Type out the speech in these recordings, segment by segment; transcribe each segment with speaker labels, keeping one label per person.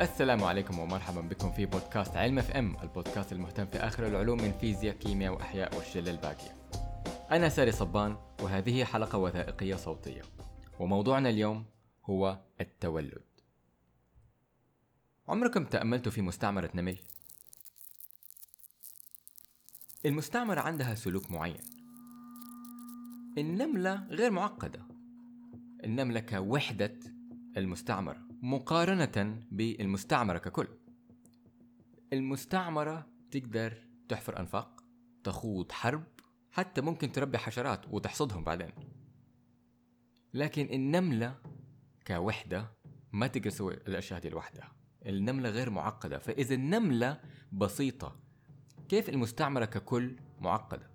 Speaker 1: السلام عليكم ومرحبا بكم في بودكاست علم FM البودكاست المهتم في آخر العلوم من فيزياء كيمياء وأحياء والشلة الباقية. أنا ساري صبان وهذه حلقة وثائقية صوتية. وموضوعنا اليوم هو التولد. عمركم تأملتوا في مستعمرة نمل؟ المستعمرة عندها سلوك معين. النملة غير معقدة. النملة كوحدة المستعمرة. مقارنة بالمستعمرة ككل. المستعمرة تقدر تحفر أنفاق تخوض حرب حتى ممكن تربي حشرات وتحصدهم بعدين. لكن النملة كوحدة ما تقدر تسوي الأشياء دي لوحدها. النملة غير معقدة. فإذا النملة بسيطة كيف المستعمرة ككل معقدة؟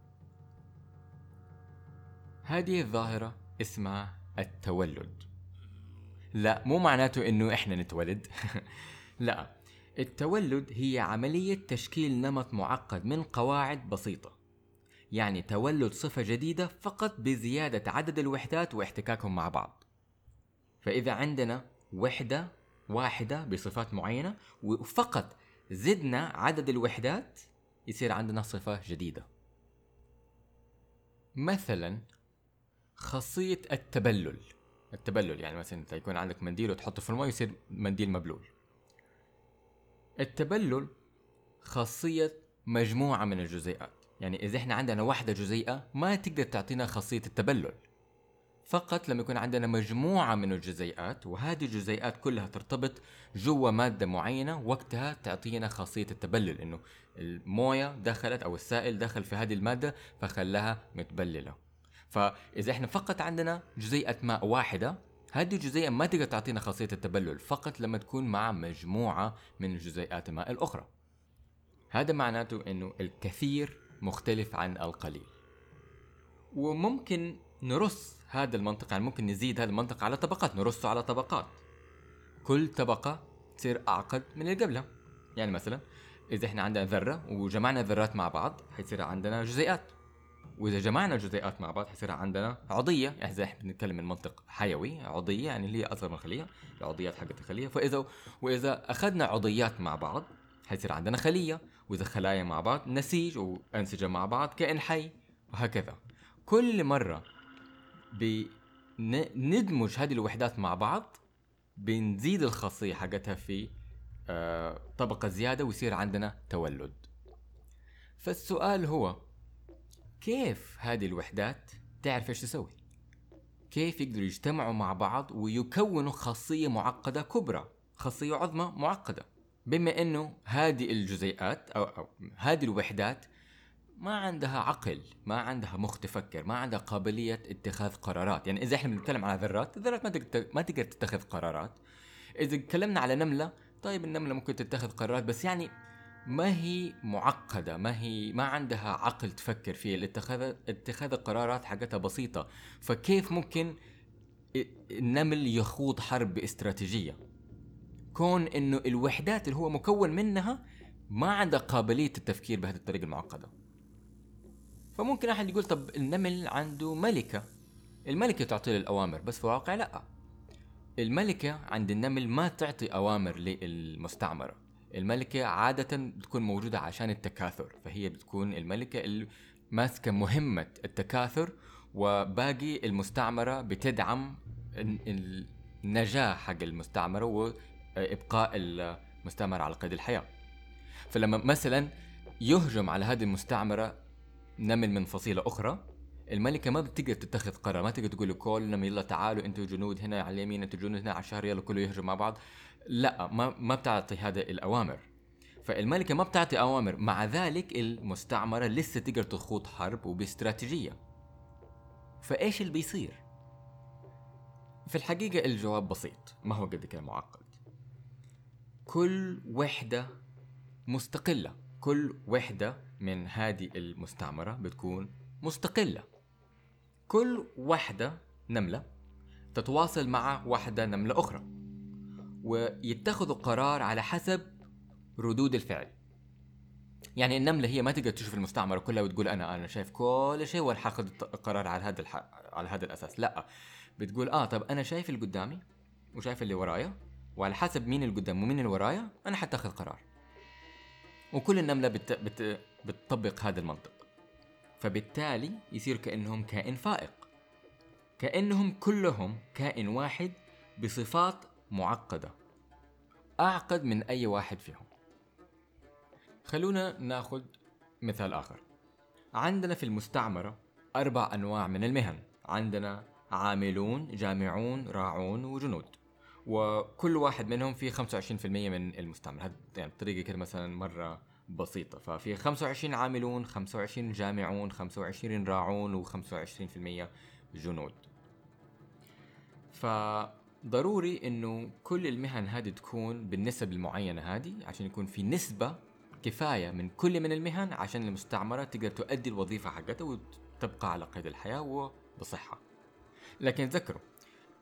Speaker 1: هذه الظاهرة اسمها التولد. لا مو معناته إنه إحنا نتولد. لا التولد هي عملية تشكيل نمط معقد من قواعد بسيطة. يعني تولد صفة جديدة فقط بزيادة عدد الوحدات واحتكاكهم مع بعض. فإذا عندنا وحدة واحدة بصفات معينة وفقط زدنا عدد الوحدات يصير عندنا صفة جديدة. مثلا خاصية التبلل. التبلل يعني مثلا أنت يكون عندك منديل وتحطه في الماء يصير منديل مبلول. التبلل خاصية مجموعة من الجزيئات. يعني إذا إحنا عندنا واحدة جزيئة ما تقدر تعطينا خاصية التبلل. فقط لما يكون عندنا مجموعة من الجزيئات وهذه الجزيئات كلها ترتبط جوا مادة معينة وقتها تعطينا خاصية التبلل إنه الموية دخلت أو السائل دخل في هذه المادة فخلاها متبللة. فإذا إحنا فقط عندنا جزيئة ماء واحدة هذه الجزيئة ما تقدر تعطينا خاصية التبلل فقط لما تكون مع مجموعة من جزيئات الماء الأخرى. هذا معناته إنه الكثير مختلف عن القليل. وممكن نرص هذا المنطق يعني ممكن نزيد هذا المنطق على طبقات نرصه على طبقات. كل طبقة تصير أعقد من اللي قبلها. يعني مثلا إذا إحنا عندنا ذرة وجمعنا الذرات مع بعض حيصير عندنا جزيئات. وإذا جمعنا الجزيئات مع بعض حيصير عندنا عضية. اذا إحنا بنتكلم من منطق حيوي عضية يعني اللي هي أصغر من الخليه العضيات حقت الخلية. فإذا وإذا أخذنا عضيات مع بعض حيصير عندنا خلية. وإذا خلايا مع بعض نسيج وأنسجة مع بعض كائن حي وهكذا. كل مرة بندمج هذه الوحدات مع بعض بنزيد الخاصية حقتها في آه طبقة زيادة ويصير عندنا تولد. فالسؤال هو كيف هذه الوحدات تعرف إيش تسوي؟ كيف يقدروا يجتمعوا مع بعض ويكونوا خاصية معقدة كبرى خاصية عظمى معقدة. بما إنه هذه الجزيئات أو, أو هذه الوحدات ما عندها عقل ما عندها مخ تفكر ما عندها قابلية اتخاذ قرارات. يعني إذا إحنا بنتكلم على ذرات الذرات ما تقدر ما تقدر تتخذ قرارات. إذا تكلمنا على نملة طيب النملة ممكن تتخذ قرارات بس يعني ما هي معقدة؟ ما هي ما عندها عقل تفكر فيه الاتخاذ اتخاذ القرارات حقتها بسيطة. فكيف ممكن النمل يخوض حرب باستراتيجية كون إنه الوحدات اللي هو مكون منها ما عندها قابلية التفكير بهذه الطريقة المعقدة. فممكن أحد يقول طب النمل عنده ملكة. الملكة تعطي الأوامر بس في الواقع لا. الملكة عند النمل ما تعطي أوامر للمستعمرة. الملكة عادة بتكون موجودة عشان التكاثر فهي بتكون الملكة اللي ماسكة مهمة التكاثر وباقي المستعمرة بتدعم النجاح حق المستعمرة وإبقاء المستعمرة على قيد الحياة. فلما مثلا يهجم على هذه المستعمرة نمل من فصيلة أخرى الملكة ما بتقدر تتخذ قرار ما تقدر تقول لكل يلا تعالوا أنتوا جنود هنا على اليمين أنتوا جنود هنا على الشهر يلا كله يهجم مع بعض. لا ما ما بتعطي هذا الأوامر. فالملكة ما بتعطي أوامر مع ذلك المستعمرة لسه تقدر تخوض حرب وباستراتيجية. فإيش اللي بيصير؟ في الحقيقة الجواب بسيط ما هو قد كده معقد. كل وحدة مستقلة كل وحدة من هذه المستعمرة بتكون مستقلة. كل وحدة نملة تتواصل مع وحدة نملة أخرى. ويتخذوا قرار على حسب ردود الفعل. يعني النملة هي ما تقدر تشوف المستعمرة كلها وتقول أنا أنا شايف كل شيء وأنا حاخذ قرار على هذا الح... على هذا الأساس. لا بتقول آه طب أنا شايف اللي قدامي وشايف اللي ورايا وعلى حسب مين اللي قدام ومين اللي ورايا أنا حتاخذ قرار. وكل النملة بت... بت... بتطبق هذا المنطق. فبالتالي يصير كأنهم كائن فائق. كأنهم كلهم كائن واحد بصفات معقدة. أعقد من أي واحد فيهم. خلونا ناخذ مثال آخر. عندنا في المستعمرة أربع أنواع من المهن. عندنا عاملون جامعون راعون وجنود. وكل واحد منهم فيه 25% من المستعمرة. هذه يعني بطريقة كده مثلا مرة بسيطة. ففي 25 عاملون 25 جامعون 25 راعون و25% جنود. فضروري إنه كل المهن هذه تكون بالنسب المعينة هذه عشان يكون في نسبة كفاية من كل من المهن عشان المستعمرة تقدر تؤدي الوظيفة حقتها وتبقى على قيد الحياة وبصحة لكن تذكروا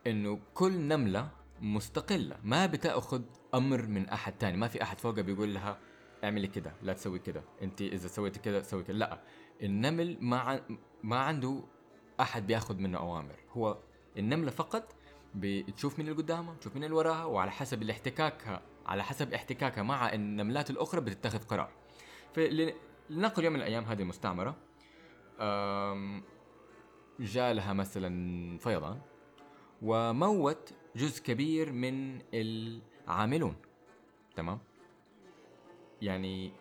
Speaker 1: إنه كل نملة مستقلة ما بتأخذ أمر من أحد تاني ما في أحد فوقها بيقول لها اعملي كده لا تسوي كده أنت إذا سويتي كده سوي كده لا النمل ما. ما عنده أحد بيأخذ منه أوامر هو النملة فقط بتشوف مين اللي قدامها تشوف مين اللي وراها وعلى حسب الاحتكاكها على حسب احتكاكها مع النملات الأخرى بتتخذ قرار. فلنقل يوم من الأيام هذه المستعمرة جاء لها مثلا فيضان وموت جزء كبير من العاملون. تمام؟ يعني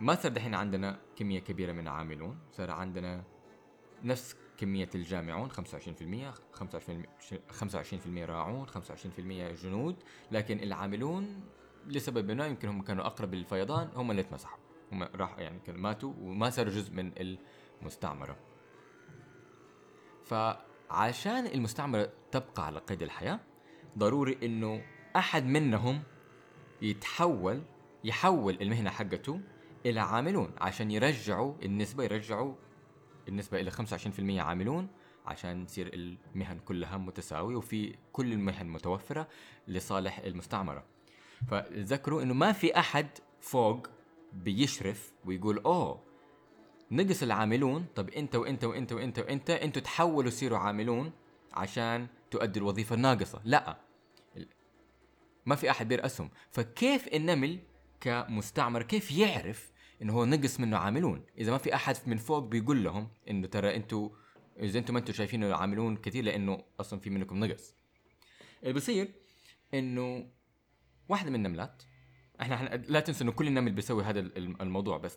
Speaker 1: ما صار دحين عندنا كمية كبيرة من العاملون صار عندنا نفس كمية الجامعون 25% 25% 25% راعون 25% جنود. لكن العاملون لسبب ما يمكن هم كانوا أقرب للفيضان هم اللي اتمسحوا. هم راحوا يعني كانوا ماتوا وما صاروا جزء من المستعمرة. فعشان المستعمرة تبقى على قيد الحياة ضروري إنه أحد منهم يتحول يحول المهنة حقته إلى عاملون عشان يرجعوا النسبة يرجعوا النسبة إلى 25% عاملون عشان تصير المهن كلها متساوية وفي كل المهن متوفرة لصالح المستعمرة. فذكروا إنه ما في أحد فوق بيشرف ويقول أوه نقص العاملون. طب أنت وأنت وأنت وأنت وأنت أنتوا تحولوا تصيروا عاملون عشان تؤدي الوظيفة الناقصة. لا ما في أحد بيرأسهم. فكيف النمل كمستعمر؟ كيف يعرف انه هو نقص منه عاملون. إذا ما في أحد من فوق بيقول لهم انه ترى أنتوا إذا أنتم ما أنتم شايفين عاملون كثير لأنه أصلا في منكم نقص. اللي بيصير إنه واحدة من النملات إحنا لا تنسوا إنه كل النمل بيسوي هذا الموضوع بس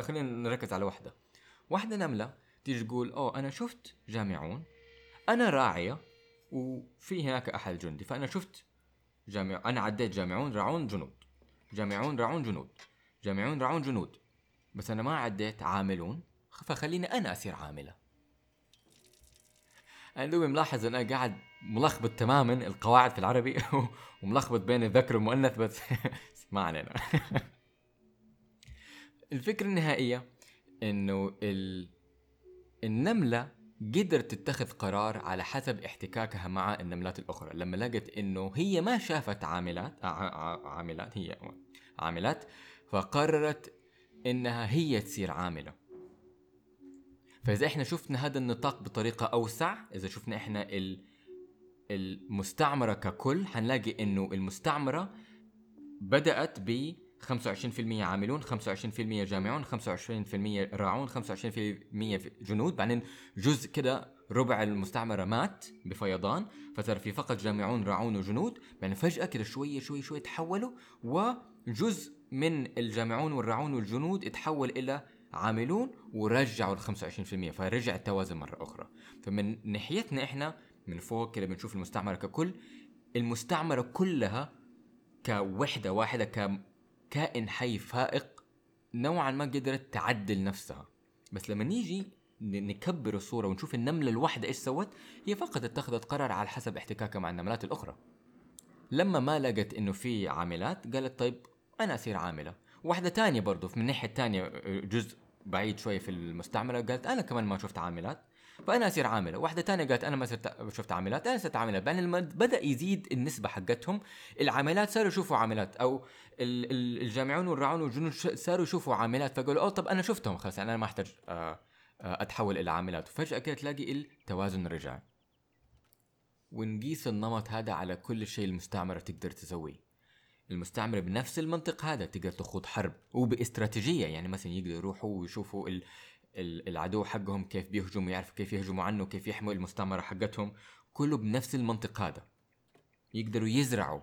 Speaker 1: خلينا نركز على واحدة. واحدة نملة تيجي تقول أوه أنا شفت جامعون أنا راعية وفي هناك أحد جندي فأنا شفت جامع أنا عديت جامعون راعون جنود. جامعون راعون جنود. جامعون راعون جنود. بس أنا ما عديت عاملون فخليني أنا أصير عاملة. أنا دوبي ملاحظ إن أنا قاعد ملخبط تماما القواعد في العربي وملخبط بين الذكر والمؤنث بس ما علينا. الفكرة النهائية إنه ال... النملة قدرت تتخذ قرار على حسب احتكاكها مع النملات الأخرى. لما لقت إنه هي ما شافت عاملات عاملات هي عاملات فقررت إنها هي تصير عاملة. فإذا إحنا شفنا هذا النطاق بطريقة أوسع إذا شفنا إحنا المستعمرة ككل حنلاقي إنه المستعمرة بدأت ب 25% عاملون 25% جامعون 25% راعون 25% جنود. بعدين جزء كده ربع المستعمرة مات بفيضان فصار في فقط جامعون راعون وجنود. بعدين فجأة كده شوية شوية شوية تحولوا وجزء من الجامعون والراعون والجنود اتحول إلى عاملون ورجعوا ال 25% فرجع التوازن مرة أخرى. فمن ناحيتنا إحنا من فوق كده بنشوف المستعمرة ككل المستعمرة كلها كوحدة واحدة ككائن حي فائق نوعا ما قدرت تعدل نفسها. بس لما نيجي نكبر الصورة ونشوف النملة الواحدة إيش سوت هي فقط اتخذت قرار على حسب احتكاكها مع النملات الأخرى. لما ما لقت إنه في عاملات قالت طيب أنا اصير عاملة. واحدة تانية برضو من الناحية التانية جزء بعيد شوي في المستعمرة قالت أنا كمان ما شفت عاملات. فانا اصير عاملة. واحدة تانية قالت أنا ما صرت شفت عاملات أنا صرت عاملات بعدين لما بدأ يزيد النسبة حقتهم العاملات صاروا يشوفوا عاملات أو الجامعون والرعون والجنود صاروا يشوفوا عاملات فقالوا أوه طب أنا شفتهم خلاص يعني أنا ما أحتاج آه، آه، أتحول إلى عاملات. وفجأة كده تلاقي التوازن رجع. ونقيس النمط هذا على كل شيء المستعمرة تقدر تسويه. المستعمرة بنفس المنطق هذا تقدر تخوض حرب. وباستراتيجية يعني مثلا يقدروا يروحوا ويشوفوا ال... العدو حقهم كيف بيهجم ويعرفوا كيف يهجموا عنه وكيف يحموا المستعمرة حقتهم. كله بنفس المنطق هذا. يقدروا يزرعوا.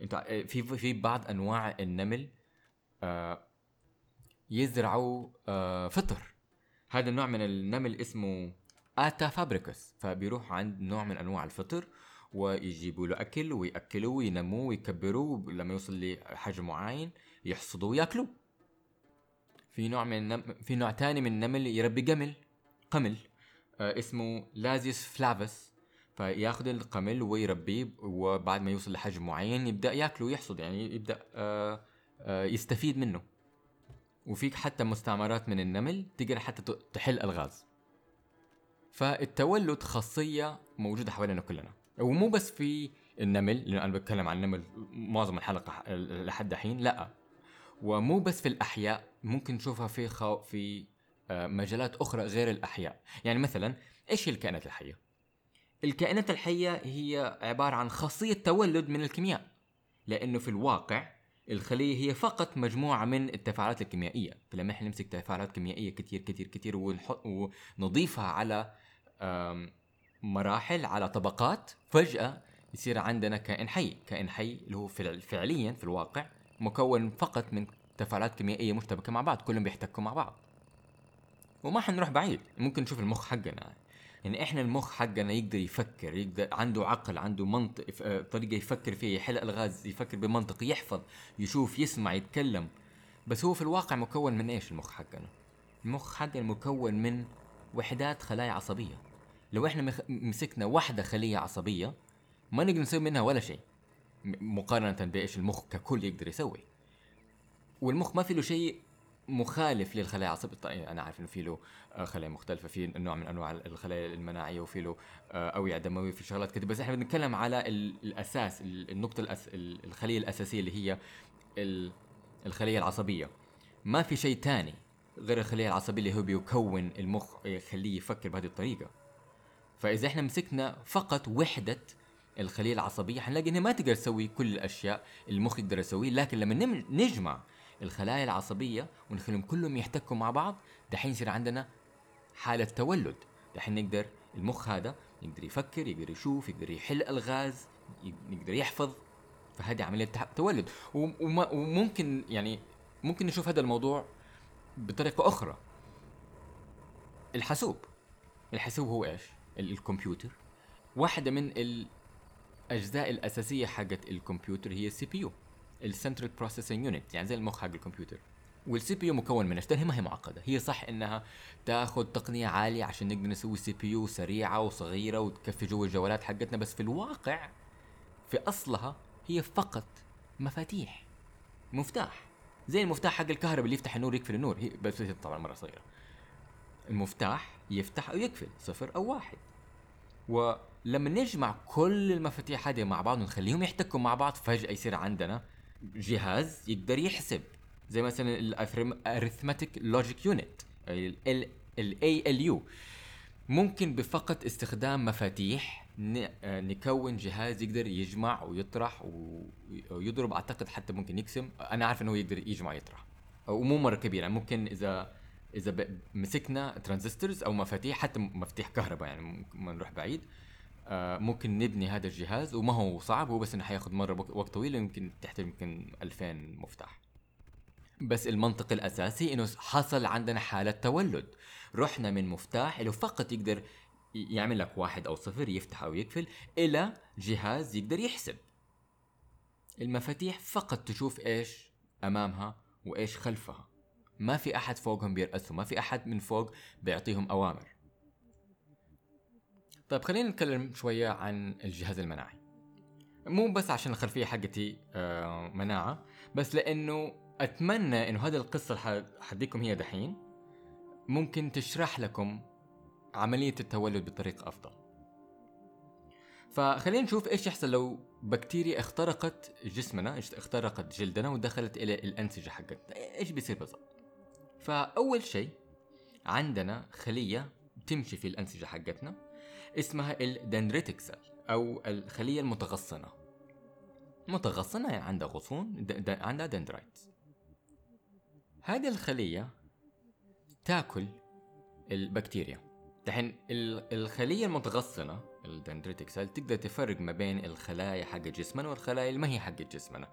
Speaker 1: انت في في بعض أنواع النمل آه يزرعوا آه فطر. هذا النوع من النمل اسمه آتا فابريكوس. فبيروح عند نوع من أنواع الفطر ويجيبوا له أكل وياكلوه وينموه ويكبروه لما يوصل لحجم معين يحصدوه وياكلوه في نوع من النم... في نوع ثاني من النمل يربي قمل قمل آه اسمه لازيوس فلافس فياخذ القمل ويربيه وبعد ما يوصل لحجم معين يبدأ يأكله ويحصد يعني يبدأ آه آه يستفيد منه. وفيك حتى مستعمرات من النمل تقدر حتى تحل الغاز. فالتولد خاصية موجودة حوالينا كلنا. ومو بس في النمل لأنه أنا بتكلم عن النمل معظم الحلقة لحد الحين لأ. ومو بس في الأحياء ممكن نشوفها في خو في آه، مجالات أخرى غير الأحياء. يعني مثلا إيش هي الكائنات الحية؟ الكائنات الحية هي عبارة عن خاصية تولد من الكيمياء. لأنه في الواقع الخلية هي فقط مجموعة من التفاعلات الكيميائية. فلما إحنا نمسك تفاعلات كيميائية كتير كتير كتير ونحط ونضيفها على مراحل على طبقات فجأة يصير عندنا كائن حي. كائن حي اللي هو فعليا في الواقع مكون فقط من تفاعلات كيميائية مشتبكة مع بعض كلهم بيحتكوا مع بعض. وما حنروح بعيد ممكن نشوف المخ حقنا. يعني إحنا المخ حقنا يقدر يفكر يقدر عنده عقل عنده منطق آه، طريقة يفكر فيها يحل الغاز يفكر بمنطق يحفظ يشوف يسمع يتكلم. بس هو في الواقع مكون من إيش المخ حقنا؟ المخ حقنا مكون من وحدات خلايا عصبية. لو إحنا مسكنا واحدة خلية عصبية ما نقدر نسوي منها ولا شيء. مقارنة بإيش المخ ككل يقدر يسوي. والمخ ما في له شيء مخالف للخلايا العصبية. طيب أنا عارف إنه في له آه، خلايا مختلفة في نوع من أنواع الخلايا المناعية وفي له آه، أوعية دموية في شغلات كده بس إحنا بنتكلم على الأساس النقطة الأس الخلية الأساسية اللي هي الخلية العصبية. ما في شيء ثاني غير الخلية العصبية اللي هو بيكون المخ يخليه يفكر بهذه الطريقة. فإذا إحنا مسكنا فقط وحدة الخليه العصبية حنلاقي إنها ما تقدر تسوي كل الأشياء اللي المخ يقدر يسويه لكن لما نجمع الخلايا العصبية ونخليهم كلهم يحتكوا مع بعض دحين يصير عندنا حالة تولد. دحين نقدر المخ هذا يقدر يفكر يقدر يشوف يقدر يحل الغاز يقدر يحفظ. فهذه عملية تولد. وممكن يعني ممكن نشوف هذا الموضوع بطريقة أخرى. الحاسوب. الحاسوب هو إيش؟ الكمبيوتر. واحدة من الأجزاء الأساسية حقت الكمبيوتر هي ال CPU ال central processing unit يعني زي المخ حق الكمبيوتر. وال CPU مكون من إيش؟ ما هي معقدة، هي صح إنها تاخذ تقنية عالية عشان نقدر نسوي CPU سريعة وصغيرة وتكفي جوا الجوالات حقتنا بس في الواقع في أصلها هي فقط مفاتيح. مفتاح. زي المفتاح حق الكهرباء اللي يفتح النور يقفل النور. هي بس طبعا مرة صغيرة. المفتاح يفتح أو يقفل صفر أو واحد. ولما نجمع كل المفاتيح هذه مع بعض ونخليهم يحتكوا مع بعض فجأة يصير عندنا جهاز يقدر يحسب. زي مثلا ال arithmetic logic unit ال ALU ممكن بفقط استخدام مفاتيح نكون جهاز يقدر يجمع ويطرح ويضرب أعتقد حتى ممكن يقسم. أنا عارف إنه يقدر يجمع ويطرح ومو مرة كبيرة ممكن إذا إذا مسكنا ترانزستورز أو مفاتيح حتى مفاتيح كهرباء يعني ما نروح بعيد. آه، ممكن نبني هذا الجهاز وما هو صعب هو بس إنه حياخذ مرة وقت طويل يمكن تحتاج يمكن 2000 مفتاح. بس المنطق الأساسي إنه حصل عندنا حالة تولد. رحنا من مفتاح اللي فقط يقدر يعمل لك واحد أو صفر يفتح أو يقفل إلى جهاز يقدر يحسب. المفاتيح فقط تشوف إيش أمامها وإيش خلفها. ما في أحد فوقهم بيرأسهم ما في أحد من فوق بيعطيهم أوامر. طيب خلينا نتكلم شوية عن الجهاز المناعي. مو بس عشان الخلفية حقتي آه مناعة بس لأنه أتمنى إنه هذه القصة اللي حديكم هي دحين ممكن تشرح لكم عملية التولد بطريقة أفضل. فخلينا نشوف إيش يحصل لو بكتيريا اخترقت جسمنا اخترقت جلدنا ودخلت إلى الأنسجة حقتنا. إيش بيصير بالضبط؟ فأول شيء عندنا خلية تمشي في الأنسجة حقتنا اسمها الدندريتك سيل أو الخلية المتغصنة. متغصنة يعني عندها غصون عندها dendrite هذه الخلية تاكل البكتيريا. دحين ال- الخلية المتغصنة ال dendritic cell تقدر تفرق ما بين الخلايا حق جسمنا والخلايا اللي ما هي حق جسمنا؟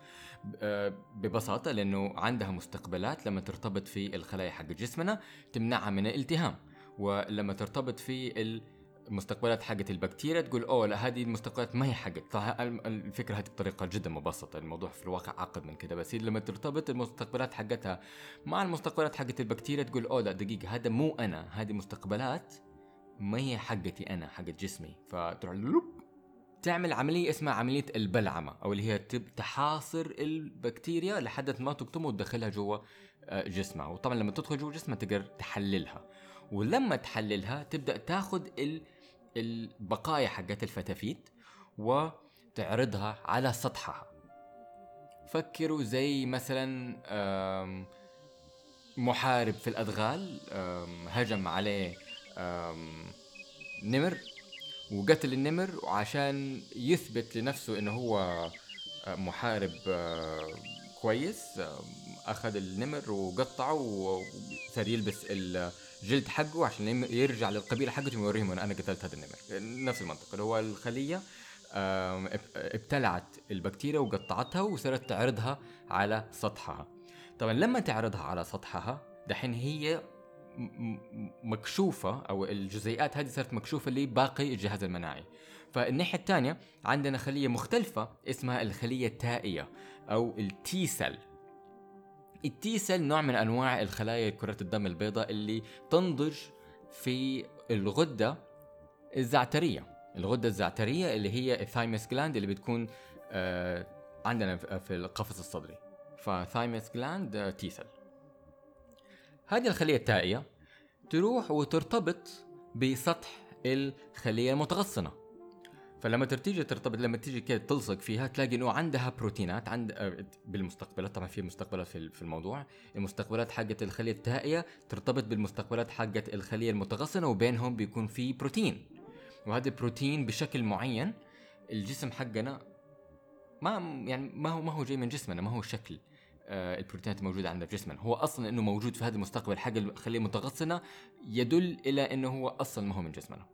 Speaker 1: آه، ببساطة لأنه عندها مستقبلات لما ترتبط في الخلايا حق جسمنا تمنعها من الالتهام. ولما ترتبط في المستقبلات حقت البكتيريا تقول أوه لا هذه المستقبلات ما هي حقت. الفكرة هذه بطريقة جدا مبسطة. الموضوع في الواقع اعقد من كده. بس لما ترتبط المستقبلات حقتها مع المستقبلات حقت البكتيريا تقول أوه لا دقيقة هذا مو أنا هذه مستقبلات ما هي حقتي أنا حقت جسمي. فتروح لوب تعمل عملية اسمها عملية البلعمة أو اللي هي تحاصر البكتيريا لحد ما تقطمها وتدخلها جوا آه، جسمها. وطبعا لما تدخل جوا جسمها تقدر تحللها. ولما تحللها تبدأ تاخذ ال- البقايا حقت الفتافيت وتعرضها على سطحها. فكروا زي مثلا محارب في الأدغال هجم عليه نمر وقتل النمر وعشان يثبت لنفسه إنه هو آه، محارب آه، كويس. أخذ النمر وقطعه وصار يلبس الجلد حقه عشان يرجع للقبيلة حقته ويوريهم ان أنا قتلت هذا النمر. نفس المنطق. اللي هو الخلية ابتلعت البكتيريا وقطعتها وصارت تعرضها على سطحها. طبعا لما تعرضها على سطحها دحين هي م- م- مكشوفة أو الجزيئات هذه صارت مكشوفة لباقي الجهاز المناعي. فالناحية الثانية عندنا خلية مختلفة اسمها الخلية التائية أو التي سيل التي نوع من أنواع الخلايا كرة الدم البيضاء اللي تنضج في الغدة الزعترية. الغدة الزعترية اللي هي ال thymus gland اللي بتكون آه عندنا في القفص الصدري. ف thymus gland T cell هذه الخلية التائية تروح وترتبط بسطح الخلية المتغصنة. فلما تيجي ترتبط لما تيجي كده تلصق فيها تلاقي إنه عندها بروتينات عند آه، بالمستقبلات. طبعا في مستقبلات في الموضوع. المستقبلات حقت الخلية التائية ترتبط بالمستقبلات حقت الخلية المتغصنة وبينهم بيكون في بروتين. وهذا البروتين بشكل معين الجسم حقنا ما يعني ما هو ما هو جاي من جسمنا ما هو شكل. البروتينات الموجودة عندنا في جسمنا. هو أصلا إنه موجود في هذا المستقبل حق الخليه المتغصنه يدل إلى إنه هو أصلا ما هو من جسمنا.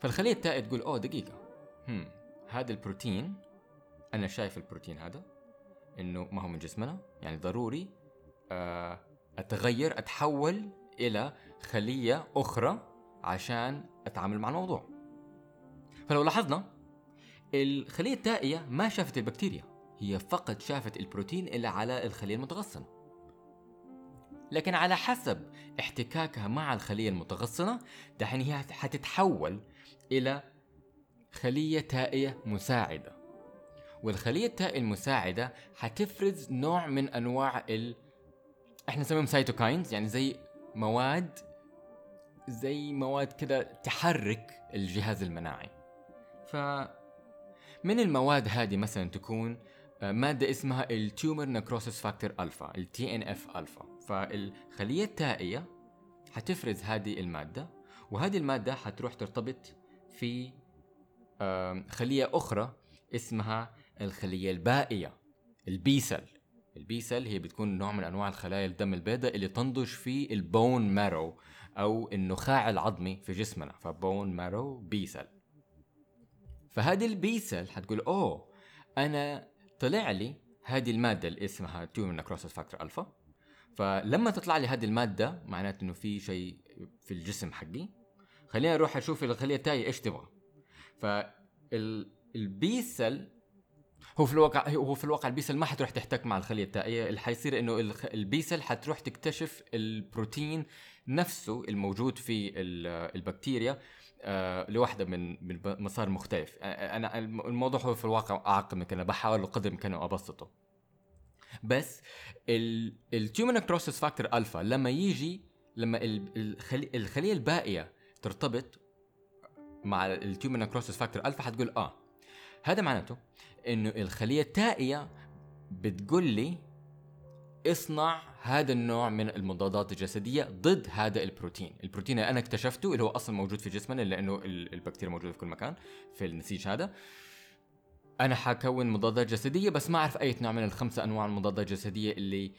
Speaker 1: فالخلية التائيه تقول أوه دقيقة. هم هذا البروتين أنا شايف البروتين هذا إنه ما هو من جسمنا يعني ضروري آه، أتغير أتحول إلى خلية أخرى عشان أتعامل مع الموضوع. فلو لاحظنا الخلية التائيه ما شافت البكتيريا. هي فقط شافت البروتين اللي على الخليه المتغصنه لكن على حسب احتكاكها مع الخليه المتغصنة دحين هي حتتحول إلى خلية تائية مساعدة. والخلية التائية المساعدة حتفرز نوع من أنواع ال إحنا نسميهم cytokines يعني زي مواد زي مواد كده تحرك الجهاز المناعي. ف من المواد هذه مثلا تكون مادة اسمها ال tumor necrosis factor alpha ال TNF alpha فالخلية التائية حتفرز هذه المادة وهذه المادة حتروح ترتبط في خلية أخرى اسمها الخلية البائية البيسل البيسل هي بتكون نوع من أنواع الخلايا الدم البيضاء اللي تنضج في ال bone marrow أو النخاع العظمي في جسمنا ف bone marrow B cell فهذه ال B cell حتقول أوه أنا طلع لي هذه المادة اللي اسمها tumor necrosis factor alpha فلما تطلع لي هذه المادة معناته إنه في شيء في الجسم حقي. خليني أروح أشوف الخلية التائية إيش تبغى. فال B cell هو في الواقع هو في الواقع ال B cell ما حتروح تحتك مع الخلية التائية. اللي حيصير إنه الخ- ال B cell حتروح تكتشف البروتين نفسه الموجود في ال- البكتيريا. آه، لوحده من من مسار مختلف. أنا الم- الموضوع هو في الواقع اعقد من كده بحاول قدر الإمكان أبسطه. بس ال tumor necrosis factor alpha لما يجي لما ال- الخلي- الخلية البائية ترتبط مع ال tumor necrosis factor alpha حتقول آه. هذا معناته إنه الخلية التائيه بتقول لي اصنع هذا النوع من المضادات الجسدية ضد هذا البروتين، البروتين اللي أنا اكتشفته اللي هو أصلا موجود في جسمنا لأنه البكتيريا موجودة في كل مكان في النسيج هذا. أنا حكون مضادات جسدية بس ما أعرف أي نوع من الخمسة أنواع المضادات الجسدية اللي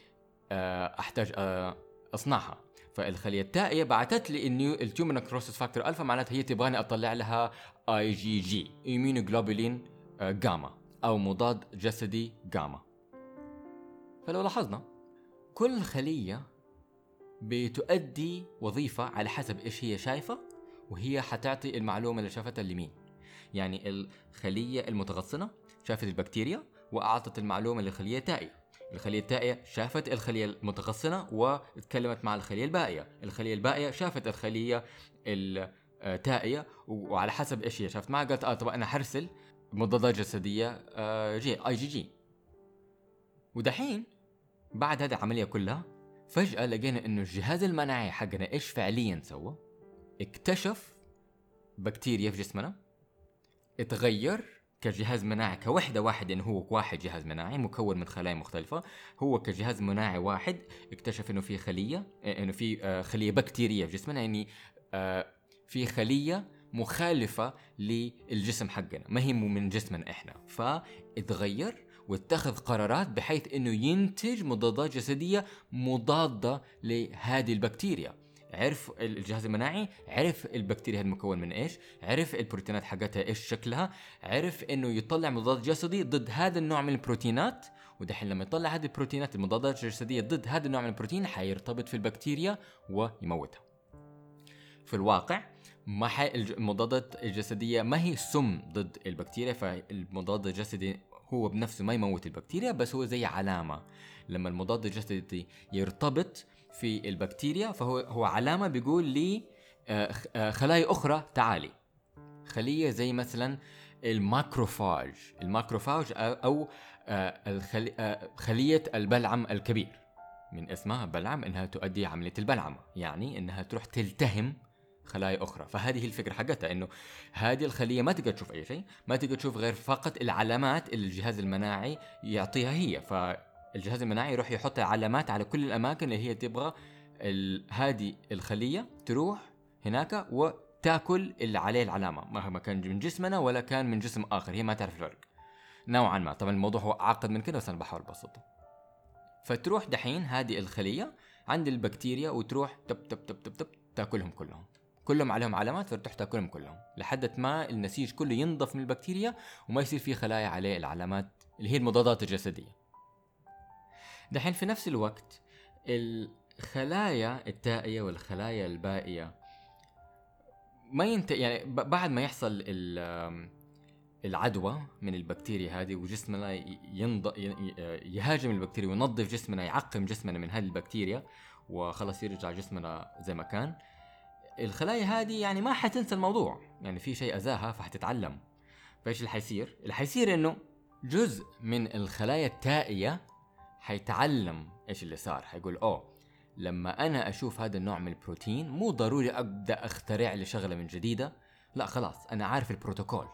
Speaker 1: آه، أحتاج آه، أصنعها. فالخلية التائيه بعثت لي انه ال tumor necrosis factor alpha معناتها هي تبغاني أطلع لها IgG immunoglobulin gamma أو مضاد جسدي جاما فلو لاحظنا كل خلية بتؤدي وظيفة على حسب إيش هي شايفة وهي حتعطي المعلومة اللي شافتها لمين. يعني الخلية المتغصنة شافت البكتيريا وأعطت المعلومة للخلية التائية. الخلية التائية شافت الخلية المتغصنة وتكلمت مع الخلية البائية. الخلية البائية شافت الخلية التائية وعلى حسب إيش هي. شافت معها قالت آه طب أنا حرسل مضادات جسدية آه، جي آي جي جي. ودحين بعد هذه العملية كلها فجأة لقينا إنه الجهاز المناعي حقنا إيش فعليا سوى؟ اكتشف بكتيريا في جسمنا اتغير كجهاز مناعي كوحدة واحدة إنه هو واحد جهاز مناعي مكون من خلايا مختلفة هو كجهاز مناعي واحد اكتشف إنه في خلية إنه في آه، خلية بكتيرية في جسمنا يعني آه، في خلية مخالفة للجسم حقنا ما هي من جسمنا إحنا. فاتغير واتخذ قرارات بحيث إنه ينتج مضادات جسدية مضادة لهذه البكتيريا عرف الجهاز المناعي عرف البكتيريا هذه مكون من إيش عرف البروتينات حقتها إيش شكلها عرف إنه يطلع مضاد جسدي ضد هذا النوع من البروتينات ودحين لما يطلع هذه البروتينات المضادات الجسدية ضد هذا النوع من البروتين حيرتبط في البكتيريا ويموتها في الواقع ما. المضادات الجسدية ما هي سم ضد البكتيريا فالمضاد الجسدي هو بنفسه ما يموت البكتيريا بس هو زي علامة. لما المضاد الجسدي يرتبط في البكتيريا فهو هو علامة بيقول لي آه، آه، خلايا أخرى تعالي. خلية زي مثلا ال macrophage. ال macrophage أو آه، خلية البلعم الكبير. من اسمها بلعم إنها تؤدي عملية البلعمه يعني إنها تروح تلتهم خلايا أخرى. فهذه الفكرة حقتها إنه هذه الخلية ما تقدر تشوف أي شيء ما تقدر تشوف غير فقط العلامات اللي الجهاز المناعي يعطيها هي. ف الجهاز المناعي يروح يحط علامات على كل الأماكن اللي هي تبغى هذه الخلية تروح هناك وتأكل اللي عليه العلامة مهما كان من جسمنا ولا كان من جسم آخر هي ما تعرف الفرق. نوعا ما. طبعا الموضوع هو اعقد من كده بس أنا بحاول أبسطه. فتروح دحين هذه الخلية عند البكتيريا وتروح تب تب تب تب تب تاكلهم كلهم. كلهم عليهم علامات فتروح تاكلهم كلهم لحد ما النسيج كله ينضف من البكتيريا وما يصير في خلايا عليه العلامات اللي هي المضادات الجسدية. دحين في نفس الوقت الخلايا التائية والخلايا البائية ما ينت يعني بعد ما يحصل العدوى من البكتيريا هذه وجسمنا ينض... يهاجم البكتيريا وينظف جسمنا يعقم جسمنا من هذه البكتيريا وخلاص يرجع جسمنا زي ما كان الخلايا هذه يعني ما حتنسى الموضوع. يعني في شيء أذاها فحتتعلم. فإيش اللي حيصير؟ اللي حيصير إنه جزء من الخلايا التائية حيتعلم إيش اللي صار. حيقول أوه لما أنا أشوف هذا النوع من البروتين مو ضروري أبدأ أخترع لي شغلة من جديدة. لا خلاص أنا عارف البروتوكول.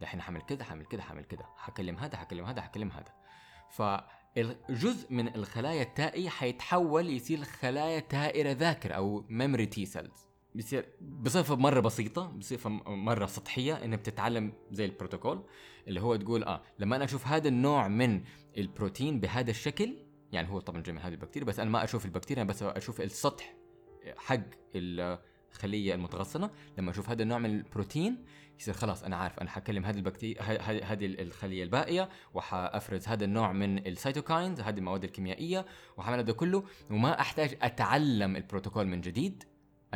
Speaker 1: دحين حعمل كذا حعمل كذا حعمل كذا حكلم هذا حكلم هذا حكلم هذا. فالجزء من الخلايا التائية حيتحول يصير خلايا تائية ذاكرة أو memory T cells بيصير بصفة مرة بسيطة بصفة مرة سطحية إنها بتتعلم زي البروتوكول اللي هو تقول آه لما أنا أشوف هذا النوع من البروتين بهذا الشكل يعني هو طبعا من هذه البكتيريا بس أنا ما أشوف البكتيريا بس أشوف السطح حق الخلية المتغصنة لما أشوف هذا النوع من البروتين يصير خلاص أنا عارف أنا حكلم هذه البكتيريا هذه الخلية البائية وحأفرز هذا النوع من ال cytokines هذه المواد الكيميائية وحعمل هذا كله وما أحتاج أتعلم البروتوكول من جديد.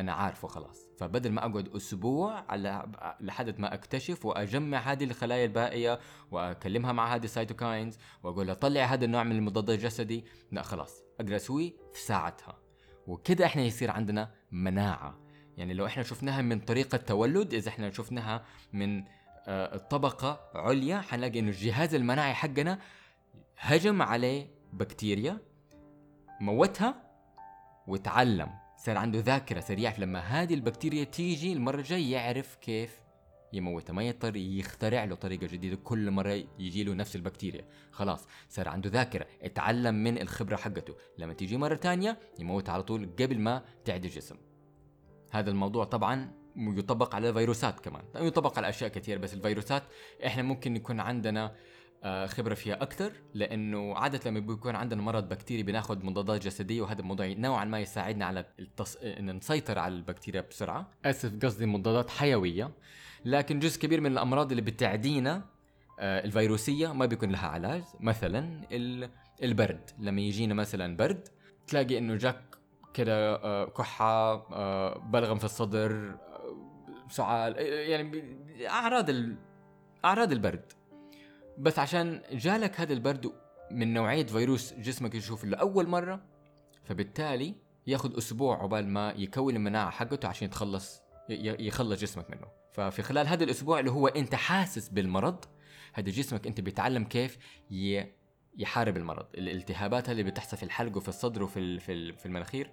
Speaker 1: أنا عارفه خلاص. فبدل ما أقعد أسبوع على لحد ما أكتشف وأجمع هذه الخلايا البائية وأكلمها مع هذه ال cytokines وأقول لها طلع هذا النوع من المضاد الجسدي لا خلاص أقدر اسويه في ساعتها. وكده إحنا يصير عندنا مناعة. يعني لو إحنا شفناها من طريقة تولد إذا إحنا شفناها من آه، طبقة عليا حنلاقي إنه الجهاز المناعي حقنا هجم عليه بكتيريا موتها وتعلم. صار عنده ذاكرة سريعة لما هذه البكتيريا تيجي المرة الجاية يعرف كيف يموتها. ما يضطر يخترع له طريقة جديدة كل مرة يجي له نفس البكتيريا. خلاص صار عنده ذاكرة اتعلم من الخبرة حقته. لما تيجي مرة تانية يموتها على طول قبل ما تعدي الجسم. هذا الموضوع طبعا يطبق على الفيروسات كمان. يطبق على أشياء كثير بس الفيروسات إحنا ممكن يكون عندنا خبرة فيها أكثر لأنه عادة لما بيكون عندنا مرض بكتيري بناخذ مضادات جسدية وهذا الموضوع نوعا ما يساعدنا على التص... إن نسيطر على البكتيريا بسرعة. أسف قصدي مضادات حيوية. لكن جزء كبير من الأمراض اللي بتعدينا آه، الفيروسية ما بيكون لها علاج. مثلا البرد. لما يجينا مثلا برد تلاقي إنه جاك كده آه، كحة بلغم في الصدر سعال يعني أعراض أعراض البرد. بس عشان جالك هذا البرد من نوعية فيروس جسمك يشوف لأول مرة فبالتالي ياخذ أسبوع عقبال ما يكون المناعة حقته عشان يتخلص يخلص جسمك منه. ففي خلال هذا الأسبوع اللي هو أنت حاسس بالمرض هذا جسمك أنت بيتعلم كيف يحارب المرض. الالتهابات اللي بتحصل في الحلق وفي الصدر وفي في المناخير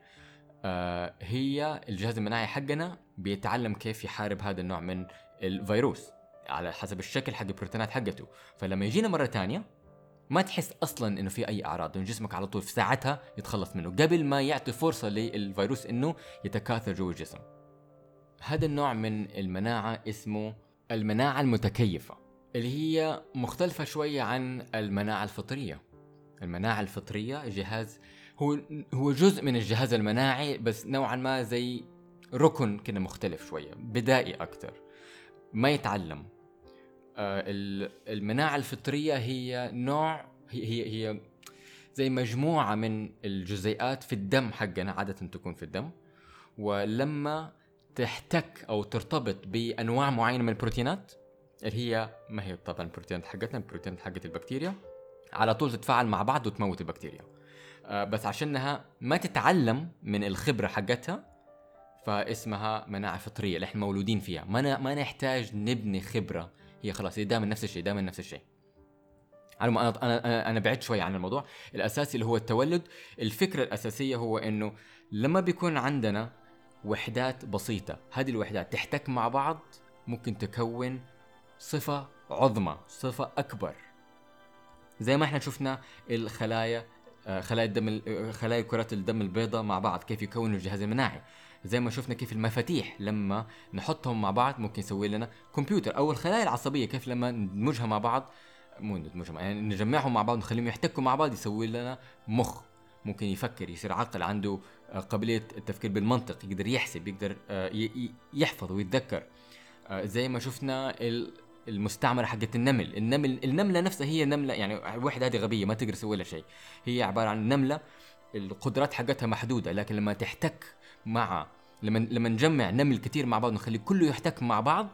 Speaker 1: آه هي الجهاز المناعي حقنا بيتعلم كيف يحارب هذا النوع من الفيروس. على حسب الشكل حق البروتينات حقته. فلما يجينا مرة ثانية ما تحس أصلا إنه في أي أعراض لأنه جسمك على طول في ساعتها يتخلص منه قبل ما يعطي فرصة للفيروس إنه يتكاثر جوا الجسم. هذا النوع من المناعة اسمه المناعة المتكيفة اللي هي مختلفة شوية عن المناعة الفطرية. المناعة الفطرية جهاز هو هو جزء من الجهاز المناعي بس نوعا ما زي ركن كده مختلف شوية بدائي أكثر ما يتعلم. آه، المناعة الفطرية هي نوع هي هي, هي زي مجموعة من الجزيئات في الدم حقنا عادة تكون في الدم. ولما تحتك أو ترتبط بأنواع معينة من البروتينات اللي هي ما هي طبعا البروتينات حقتنا؟ البروتينات حقت البكتيريا. على طول تتفاعل مع بعض وتموت البكتيريا. آه، بس عشانها ما تتعلم من الخبرة حقتها فاسمها مناعة فطرية اللي إحنا مولودين فيها. ما ما نحتاج نبني خبرة هي خلاص هي دائما نفس الشيء دائما نفس الشيء. أنا أنا أنا بعدت شوي عن الموضوع. الاساسي اللي هو التولد الفكرة الأساسية هو إنه لما بيكون عندنا وحدات بسيطة هذه الوحدات تحتك مع بعض ممكن تكون صفة عظمى صفة أكبر. زي ما إحنا شفنا الخلايا آه، خلايا الدم آه، خلايا كرات الدم البيضاء مع بعض كيف يكونوا الجهاز المناعي. زي ما شفنا كيف المفاتيح لما نحطهم مع بعض ممكن يسوي لنا كمبيوتر أو الخلايا العصبية كيف لما ندمجها مع بعض مو ندمجها يعني نجمعهم مع بعض ونخليهم يحتكوا مع بعض يسوي لنا مخ. ممكن يفكر يصير عقل عنده آه، قابلية التفكير بالمنطق يقدر يحسب يقدر آه، يحفظ ويتذكر. آه، زي ما شفنا المستعمرة حقت النمل. النمل النملة نفسها هي نملة يعني الوحده هذه غبية ما تقدر تسوي لها شيء. هي عبارة عن نملة القدرات حقتها محدودة لكن لما تحتك مع لما لما نجمع نمل كثير مع بعض ونخلي كله يحتك مع بعض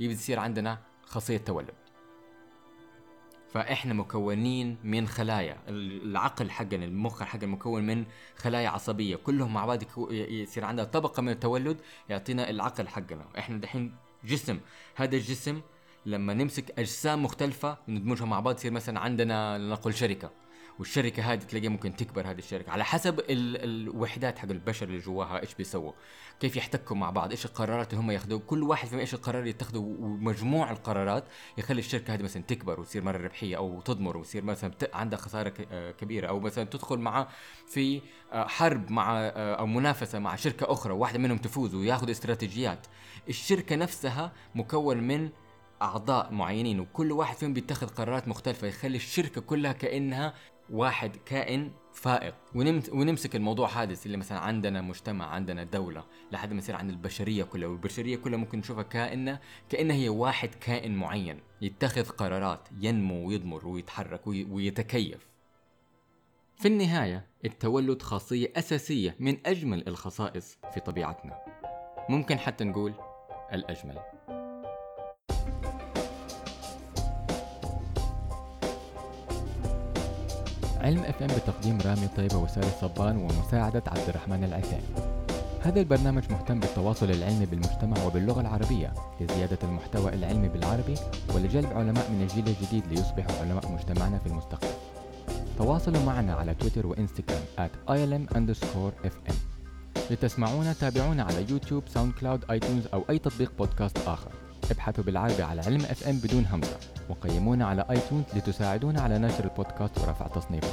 Speaker 1: يصير عندنا خاصية تولد. فإحنا مكونين من خلايا. العقل حقنا المخ حقنا مكون من خلايا عصبية. كلهم مع بعض يصير عندنا طبقة من التولد يعطينا العقل حقنا. إحنا دحين جسم. هذا الجسم لما نمسك أجسام مختلفة وندمجها مع بعض يصير مثلا عندنا لنقل شركة. والشركة هذه تلاقيها ممكن تكبر هذه الشركة. على حسب ال الوحدات حق البشر اللي جواها إيش بيسووا؟ كيف يحتكوا مع بعض؟ إيش القرارات اللي هم ياخذوا كل واحد فيهم إيش القرار يتخذه؟ ومجموع القرارات يخلي الشركة هذه مثلا تكبر وتصير مرة ربحية أو تضمر وتصير مثلا عندها خسارة آه، كبيرة أو مثلا تدخل مع في آه، حرب مع آه، أو منافسة مع شركة أخرى واحدة منهم تفوز وياخذ استراتيجيات. الشركة نفسها مكون من أعضاء معينين وكل واحد فيهم بيتخذ قرارات مختلفة يخلي الشركة كلها كأنها واحد كائن فائق. ونمسك الموضوع هذا اللي مثلا عندنا مجتمع عندنا دولة لحد ما يصير عند البشرية كلها. والبشرية كلها ممكن نشوفها كائنة كأنها هي واحد كائن معين يتخذ قرارات ينمو ويضمر ويتحرك ويتكيف. في النهاية التولد خاصية أساسية من أجمل الخصائص في طبيعتنا. ممكن حتى نقول الأجمل. علم FM بتقديم رامي طيبة وساري صبان ومساعدة عبد الرحمن العثيم هذا البرنامج مهتم بالتواصل العلمي بالمجتمع وباللغة العربية لزيادة المحتوى العلمي بالعربي ولجلب علماء من الجيل الجديد ليصبحوا علماء مجتمعنا في المستقبل. تواصلوا معنا على تويتر وإنستغرام at ilm underscore fm لتسمعونا تابعونا على يوتيوب ساوند كلاود آيتونز أو أي تطبيق بودكاست آخر. ابحثوا بالعربي على علم FM بدون همزة وقيمونا على آيتونز لتساعدونا على نشر البودكاست ورفع تصنيفه.